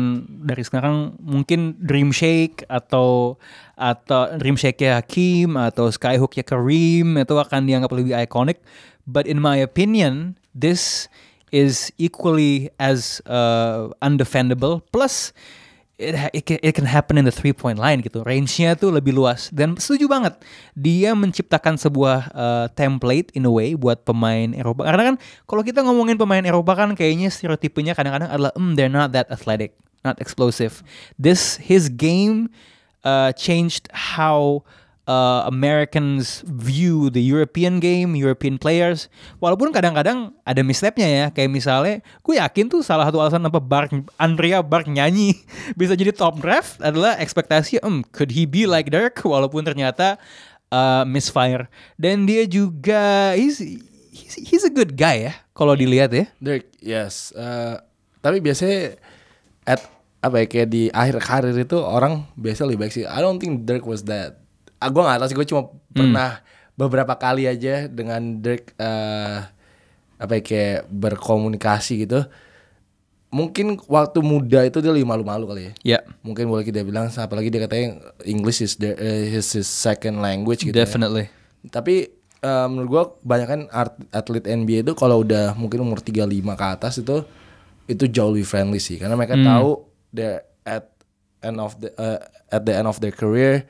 dari sekarang mungkin Dream Shake atau atau Dream Shake ya Hakim atau Skyhook ya Kareem itu akan dianggap lebih iconic. But in my opinion, this is equally as uh, undefendable. Plus it, it, can, it can happen in the three point line gitu. Range-nya tuh lebih luas dan setuju banget. Dia menciptakan sebuah uh, template in a way buat pemain Eropa. Karena kan kalau kita ngomongin pemain Eropa kan kayaknya stereotipenya kadang-kadang adalah mm, they're not that athletic, not explosive. This his game uh, changed how uh, Americans view the European game, European players. Walaupun kadang-kadang ada misstepnya ya, kayak misalnya, gue yakin tuh salah satu alasan apa Bark, Andrea Bark nyanyi bisa jadi top draft adalah ekspektasi, hmm, could he be like Dirk? Walaupun ternyata uh, misfire. Dan dia juga, he's, he's, he's a good guy ya, kalau dilihat ya. Dirk, yes. Eh, tapi biasanya at apa ya kayak di akhir karir itu orang biasa lebih baik sih. I don't think Dirk was that. Ah, gue gak tahu sih. Gue cuma pernah beberapa kali aja dengan Dirk eh apa ya kayak berkomunikasi gitu. Mungkin waktu muda itu dia lebih malu-malu kali ya. Ya, Mungkin boleh kita bilang, apalagi dia katanya English is the, eh, his, his second language gitu. ya. definitely. Tapi eh, menurut gua kebanyakan art- atlet NBA itu kalau udah mungkin umur 35 ke atas itu itu jauh lebih friendly sih karena mereka tahu they at end of the eh, at the end of their career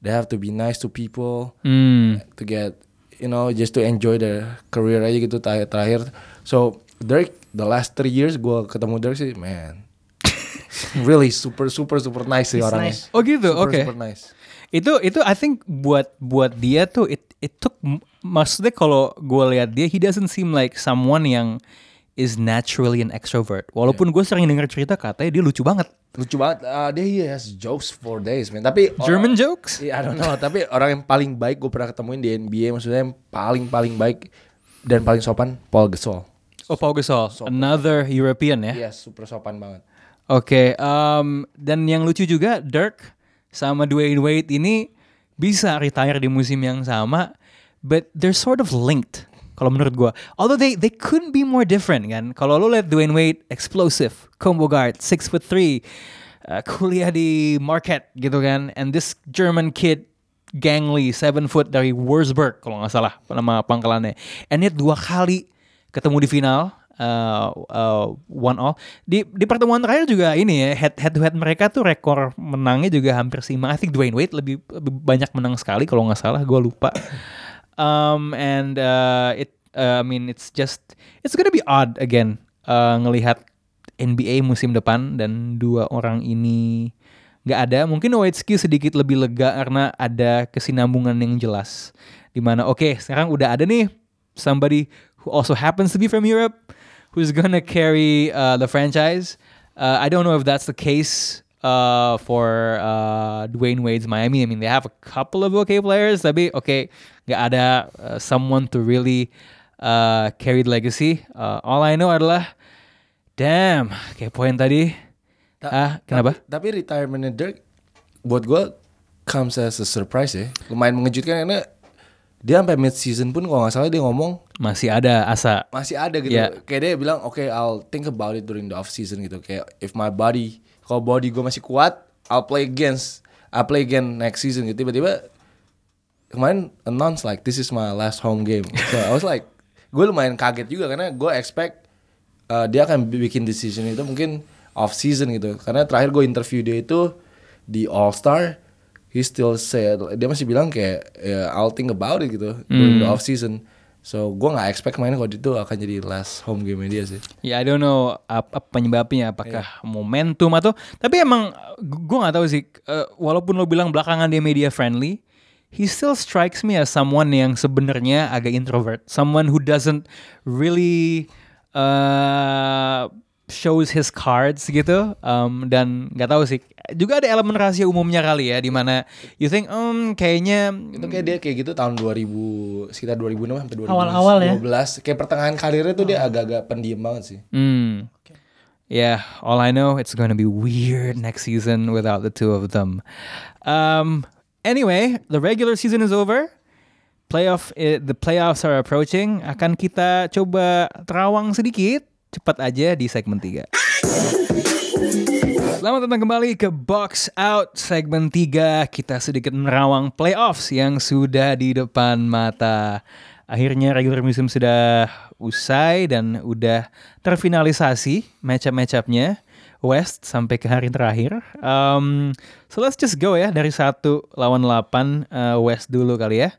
they have to be nice to people Hmm. to get you know just to enjoy their career aja gitu terakhir terakhir. So Dirk the last three years gua ketemu Dirk sih man really super super super nice sih orangnya. nice. Oh gitu, oke. super nice. Itu itu I think buat buat dia tuh it it took maksudnya kalau gue lihat dia he doesn't seem like someone yang is naturally an extrovert. Walaupun gue sering dengar cerita katanya dia lucu banget. lucu banget uh, dia he has jokes for days man tapi German orang- jokes? Iya, I don't know tapi orang yang paling baik gue pernah ketemuin di NBA maksudnya yang paling paling baik dan paling sopan Paul Gasol Oh Pau Gasol, another European ya. Iya super sopan banget Oke, um, dan yang lucu juga Dirk sama Dwayne Wade ini bisa retire di musim yang sama, but they're sort of linked. Kalau menurut gua, although they they couldn't be more different kan. Kalau lo lihat Dwayne Wade, explosive, combo guard, six foot three, uh, kuliah di Marquette gitu kan, and this German kid gangly, seven foot dari Wurzburg kalau nggak salah nama pangkalannya, and dia dua kali ketemu di final uh, uh, one all. Di di pertemuan terakhir juga ini ya head head to head mereka tuh rekor menangnya juga hampir seimbang I think Dwayne Wade lebih, lebih banyak menang sekali kalau nggak salah gue lupa um, and uh, it uh, I mean it's just it's gonna be odd again uh, ngelihat NBA musim depan dan dua orang ini nggak ada. Mungkin Nowitzki sedikit lebih lega karena ada kesinambungan yang jelas. Di mana oke sekarang udah ada nih somebody who also happens to be from Europe who's gonna carry uh, the franchise. Uh, I don't know if that's the case uh, for uh, Dwayne Wade's Miami I mean they have a couple of okay players tapi oke nggak ada uh, someone to really uh, carry the legacy uh, all I know adalah Damn, kayak poin tadi. Ta- ah, kenapa? Tapi, tapi retirementnya Dirk buat gue comes as a surprise ya. Lumayan mengejutkan karena dia sampai mid season pun kalau nggak salah dia ngomong Masih ada asa. masih ada gitu. Yeah. Kayak dia bilang oke I'll think about it during the off season gitu. Kayak if my body kalau body gue masih kuat I'll play against I'll play again next season gitu. Tiba-tiba kemarin announce like this is my last home game. So I was like gue lumayan kaget juga karena gue expect uh, dia akan bikin decision itu mungkin off season gitu. Karena terakhir gue interview dia itu di All Star he still said dia masih bilang kayak "Yeah, I'll think about it gitu during the off season So gue nggak expect kemarin kalau itu akan jadi last home game dia sih. Ya I don't know apa penyebabnya apakah momentum atau tapi emang gue nggak tahu sih eh, walaupun lo bilang belakangan dia media friendly he still strikes me as someone yang sebenarnya agak introvert someone who doesn't really uh, shows his cards gitu um, dan nggak tahu sih juga ada elemen rahasia umumnya kali ya di mana you think um kayaknya Itu kayak dia kayak gitu tahun 2000 sekitar 2006 sampai 2012. Awal-awal ya. Kayak pertengahan karirnya tuh dia agak-agak pendiam banget sih. Hmm. Yeah, all I know it's going to be weird next season without the two of them. Um. Anyway, the regular season is over. Playoff, eh, the playoffs are approaching. Akan kita coba terawang sedikit, cepat aja di segmen 3. Selamat datang kembali ke Box Out segmen 3. Kita sedikit menerawang playoffs yang sudah di depan mata. Akhirnya regular musim sudah usai dan udah terfinalisasi matchup-matchupnya West sampai ke hari terakhir. Um, so let's just go ya dari satu lawan 8 uh, West dulu kali ya.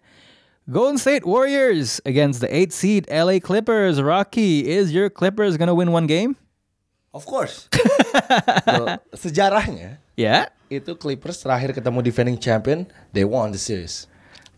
Golden State Warriors against the 8 seed LA Clippers. Rocky, is your Clippers gonna win one game? Of course. Well, sejarahnya Ya. itu Clippers terakhir ketemu defending champion, they won the series.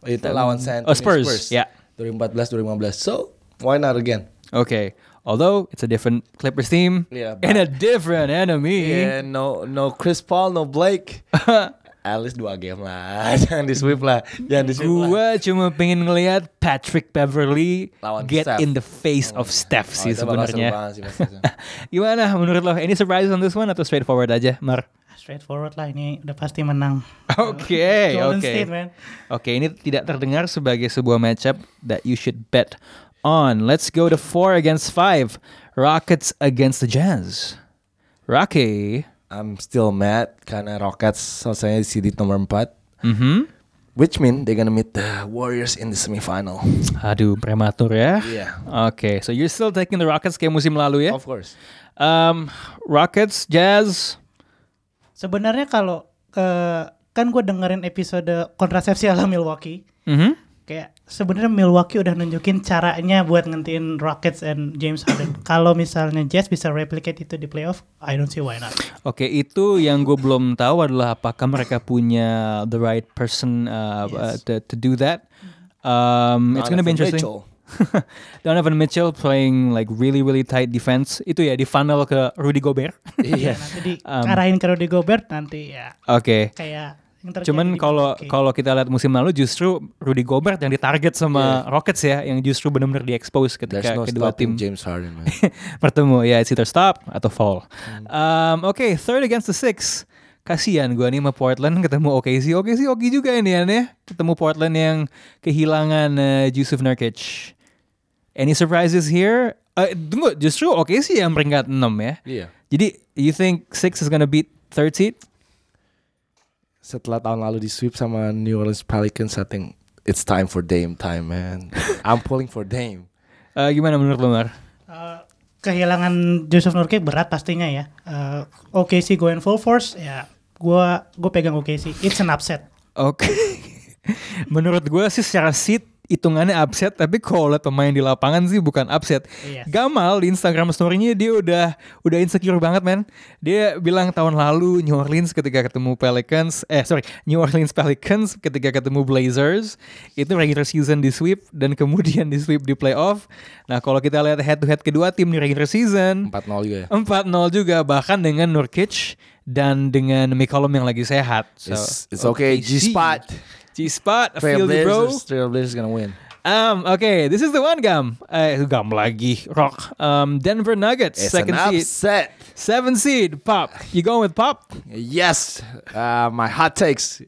Itu lawan San Oh, Antonio Spurs, ya. 2014 2015. So, why not again? Okay. Although it's a different Clippers team Yeah, and a different enemy. Yeah, no no Chris Paul, no Blake. Least dua game lah. Jangan di sweep lah. Jangan di sweep lah. Gua cuma pengen ngelihat Patrick Beverly Lawan get Steph. in the face of Steph Oh, sih sebenarnya. Gimana menurut lo? Any surprises on this one atau straightforward aja, Mar? Straightforward lah ini udah pasti menang. Oke, oke. Oke, ini tidak terdengar sebagai sebuah matchup that you should bet on. Let's go to four against five. Rockets against the Jazz. Rocky. I'm still mad karena Rockets selesai di seed nomor 4. Mhm. Which mean they're gonna meet the Warriors in the semifinal. Aduh, prematur ya. Yeah. Oke, so you're still taking the Rockets kayak musim lalu ya? Of course. Um, Rockets, Jazz. Sebenarnya kalau eh, kan gue dengerin episode kontrasepsi ala Milwaukee, Mhm. Kayak sebenarnya Milwaukee udah nunjukin caranya buat ngentiin Rockets and James Harden. kalau misalnya Jazz bisa replicate itu di playoff, I don't see why not. Oke, itu yang gue belum tahu adalah apakah mereka punya the right person uh, uh, to, to do that. Um, it's gonna be interesting. Mitchell. Donovan Mitchell playing like really really tight defense. Itu ya di funnel ke Rudy Gobert. Iya. Nanti Um, diarahin ke Rudy Gobert nanti ya Oke. kayak yang Cuman kalau kalau kita lihat musim lalu justru Rudy Gobert yang ditarget sama Rockets ya, yang justru benar-benar diekspos ketika no kedua tim James Harden, man. bertemu. Ya, it's either stop atau fall. Um, Oke, third against the six. Kasian gue nih sama Portland ketemu OKC. OKC oke juga ini ya. Ketemu Portland yang kehilangan uh, Jusuf Nurkic. Any surprises here? Uh, tunggu, justru OKC yang peringkat 6 ya. Iya. Jadi, you think six is gonna beat third seed? Setelah tahun lalu di sweep sama New Orleans Pelicans, I think it's time for Dame time, man. I'm pulling for Dame. Uh, gimana menurut lo, Mar? Eh, kehilangan Joseph Nurkic berat pastinya ya. Eh, OKC going full force ya. Gua gue pegang OKC. It's an upset. Oke. Menurut gue sih secara seat hitungannya upset tapi kalau lihat pemain di lapangan sih bukan upset. Iya. Gamal di Instagram story-nya dia udah udah insecure banget man. Dia bilang tahun lalu New Orleans ketika ketemu Pelicans, eh sorry New Orleans Pelicans ketika ketemu Blazers itu regular season di sweep dan kemudian di sweep di playoff. Nah kalau kita lihat head to head kedua tim di regular season 4-0 juga ya. 4-0 juga bahkan dengan Nurkic dan dengan McCollum yang lagi sehat. So, It's, it's okay, G-Spot. G-Spot, I feel you bro. Trailblazers, gonna win. Um, okay, this is the one gam. Eh, gam lagi. Rock. Um, Denver Nuggets, It's second an seed. Seven seed, Pop. You going with Pop? Yes, uh, my hot takes.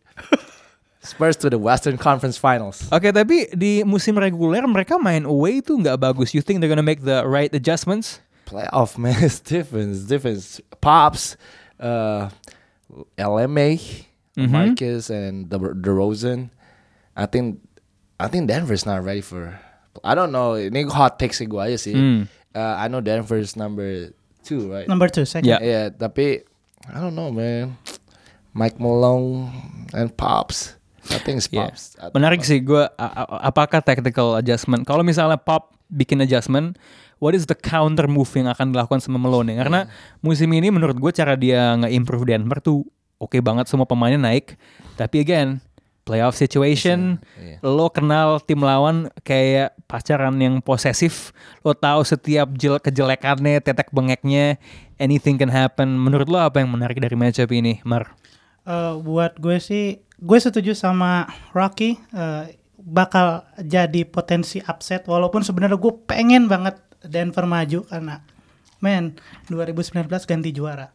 Spurs to the Western Conference Finals. Oke, tapi di musim reguler mereka main away tuh nggak bagus. You think they're gonna make the right adjustments? Playoff man, it's different. It's different. Pops, uh, LMA, Mhm. Marcus, and the DeRozan. I think, I think Denver's not ready for. I don't know. Ini hot takes gue aja sih. Hmm. Uh, I know Denver's number two, right? Number two, second. Yeah. Yeah, tapi I don't know, man. Mike Malone and Pops. Nothing Yeah. pops. Menarik sih gue apakah tactical adjustment. Kalau misalnya Pop bikin adjustment, what is the counter move yang akan dilakukan sama Malone? Karena musim ini menurut gue cara dia nge-improve Denver tuh oke banget semua pemainnya naik. Tapi again, playoff situation, Iya. lo kenal tim lawan kayak pacaran yang posesif. Lo tahu setiap jel kejelekannya, tetek bengeknya, anything can happen. Menurut lo apa yang menarik dari matchup ini, Mar? Eh, buat gue sih, gue setuju sama Rocky. eh, bakal jadi potensi upset. Walaupun sebenarnya gue pengen banget Denver maju karena, man, 2019 ganti juara.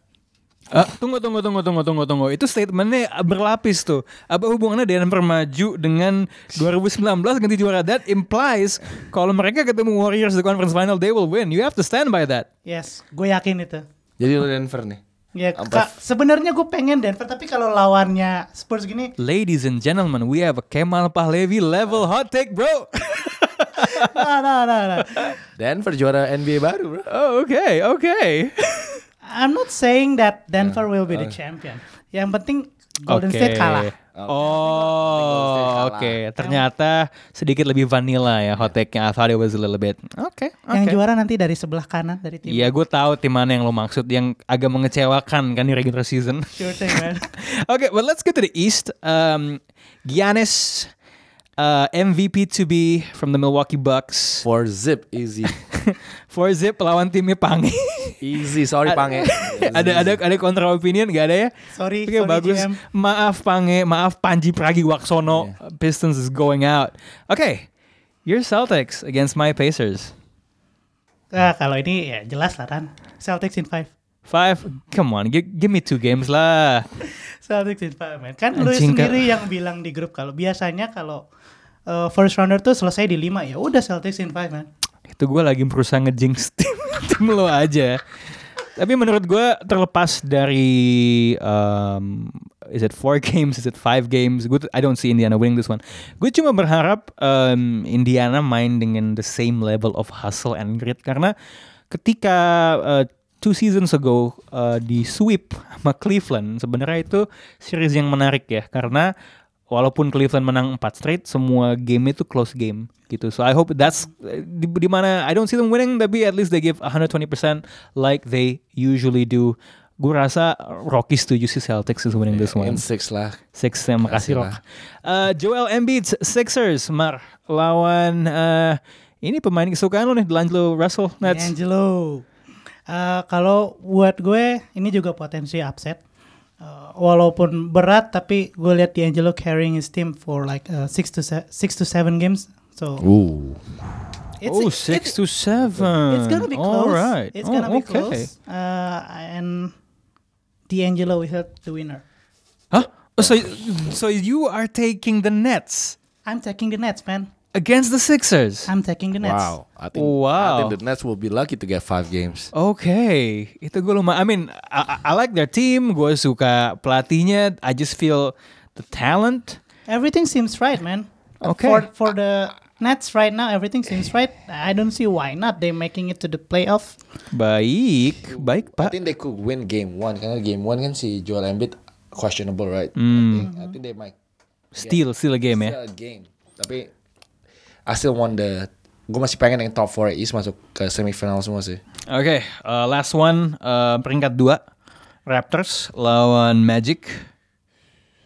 Eh, tunggu tunggu tunggu tunggu tunggu tunggu. Itu statementnya berlapis tuh. Apa hubungannya Denver maju dengan 2019 ganti juara? That implies kalau mereka ketemu Warriors di conference final they will win. You have to stand by that. Yes, gue yakin itu. Jadi lu Denver nih. Ya, Kak, sebenarnya gue pengen Denver, tapi kalau lawannya Spurs gini, Ladies and gentlemen, we have a Kemal Pahlevi level hot take, bro. nah, nah, nah, nah. Denver juara NBA baru, bro. oh, okay, okay. I'm not saying that Denver will be the champion. Yang penting Golden Oke. State kalah. Oh, oke. kalah. Ternyata sedikit lebih vanilla ya hot take-nya. I thought it was a little bit. Oke, Yang oke. juara nanti dari sebelah kanan dari tim. Iya, gue tahu tim mana yang lo maksud yang agak mengecewakan kan di regular season. Sure thing, man. okay, but let's get to the East. Um, Giannis, uh, MVP to be from the Milwaukee Bucks. For zip easy. For zip lawan timnya Pange. easy, sorry Pange. ada ada ada kontra opinion gak ada ya? Sorry, Oke, sorry, bagus. GM. Maaf Pange, maaf Panji Pragiwaksono. Pistons is going out. Okay, your Celtics against my Pacers. Ah, kalau ini ya jelas lah kan. Celtics in five. Five, come on, gi- give me two games lah. Celtics in five, man. Kan lu Anjing, Kak. sendiri yang bilang di grup kalau biasanya kalau uh, first rounder tuh selesai di lima ya udah Celtics in five, man. itu gue lagi berusaha ngejinx tim, tim lo aja. Tapi menurut gue terlepas dari um, is it four games, is it five games? Gue I don't see Indiana winning this one. Gue cuma berharap um, Indiana main dengan the same level of hustle and grit karena ketika uh, two seasons ago uh, di sweep sama Cleveland sebenarnya itu series yang menarik ya karena walaupun Cleveland menang 4 straight semua game itu close game gitu. So I hope that's di, di mana I don't see them winning tapi at least they give 120% like they usually do. Gue rasa Rocky setuju sih Celtics is winning this one. In six lah. Six, terima kasih Kasih Rock. Uh, Joel Embiid Sixers Mar lawan uh, ini pemain kesukaan lo nih D'Angelo Russell Nets. Angelo. Uh, kalau buat gue ini juga potensi upset. Uh, walaupun berat tapi gue lihat D'Angelo carrying his team for like uh, six to se- six to seven games. So Ooh. it's, oh, six to seven. It's gonna be close. All right. It's Oh, gonna be okay. close. Uh, and D'Angelo help the winner. Huh? Oh, so, so you are taking the Nets I'm taking the Nets, man. Against the Sixers. I'm taking the Nets. Wow. I think, Wow. I think the Nets will be lucky to get five games. Okay, itu gue lumayan. I mean, I, I- I like their team. Gue suka pelatihnya. I just feel the talent. Everything seems right, man. Okay. For for the Nets right now, everything seems right. I don't see why not. They making it to the playoff. Baik, baik I pak. think they could win game one karena game one kan si Joel Embiid questionable right. Hmm. I, think, I think they might Still, still a game ya. still a game. Tapi I still want the gue masih pengen yang top 4 East masuk ke semifinal semua sih. Oke, uh, last one uh, peringkat dua Raptors lawan Magic.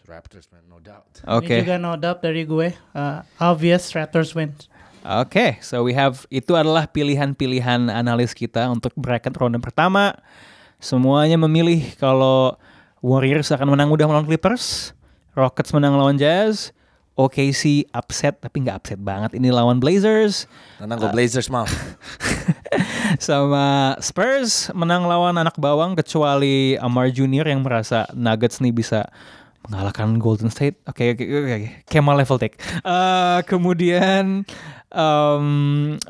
Raptors man, no doubt. Oke, Ini juga no doubt dari gue. Uh, obvious Raptors win. Oke, so we have itu adalah pilihan-pilihan analis kita untuk bracket ronde pertama. Semuanya memilih kalau Warriors akan menang mudah melawan Clippers, Rockets menang lawan Jazz, OKC upset tapi nggak upset banget ini lawan Blazers, Tenang gue Blazers mau. sama Spurs menang lawan anak bawang kecuali Amar Junior yang merasa Nuggets nih bisa mengalahkan Golden State. Oke oke oke oke. Kemal level take. Eh, kemudian um,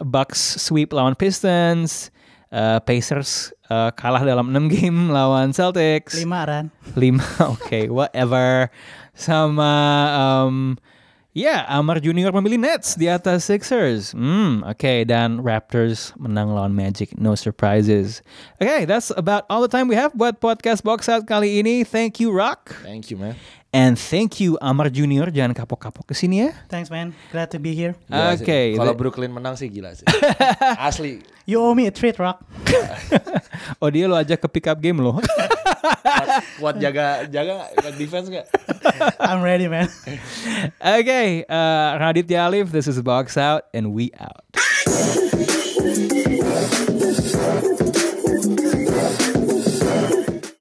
Bucks sweep lawan Pistons. Eh, Pacers eh, kalah dalam 6 game lawan Celtics. Lima ran. Lima, oke, whatever. Sama, um, ya, Amar Junior memilih Nets di atas Sixers. Hmm, oke, dan Raptors menang lawan Magic. No surprises. Oke, that's about all the time we have buat podcast Box Out kali ini. Thank you, Rock. Thank you man. And thank you Amar Junior, jangan kapok-kapok ke sini ya. Thanks man, glad to be here. Oke, Kalau the- Brooklyn menang sih gila sih. Asli. You owe me a treat, Rock. oh dia lo ajak ke pick up game lo. kuat, kuat jaga jaga kuat defense gak? I'm ready man. okay, uh, Raditya Alif, this is Box Out and we out.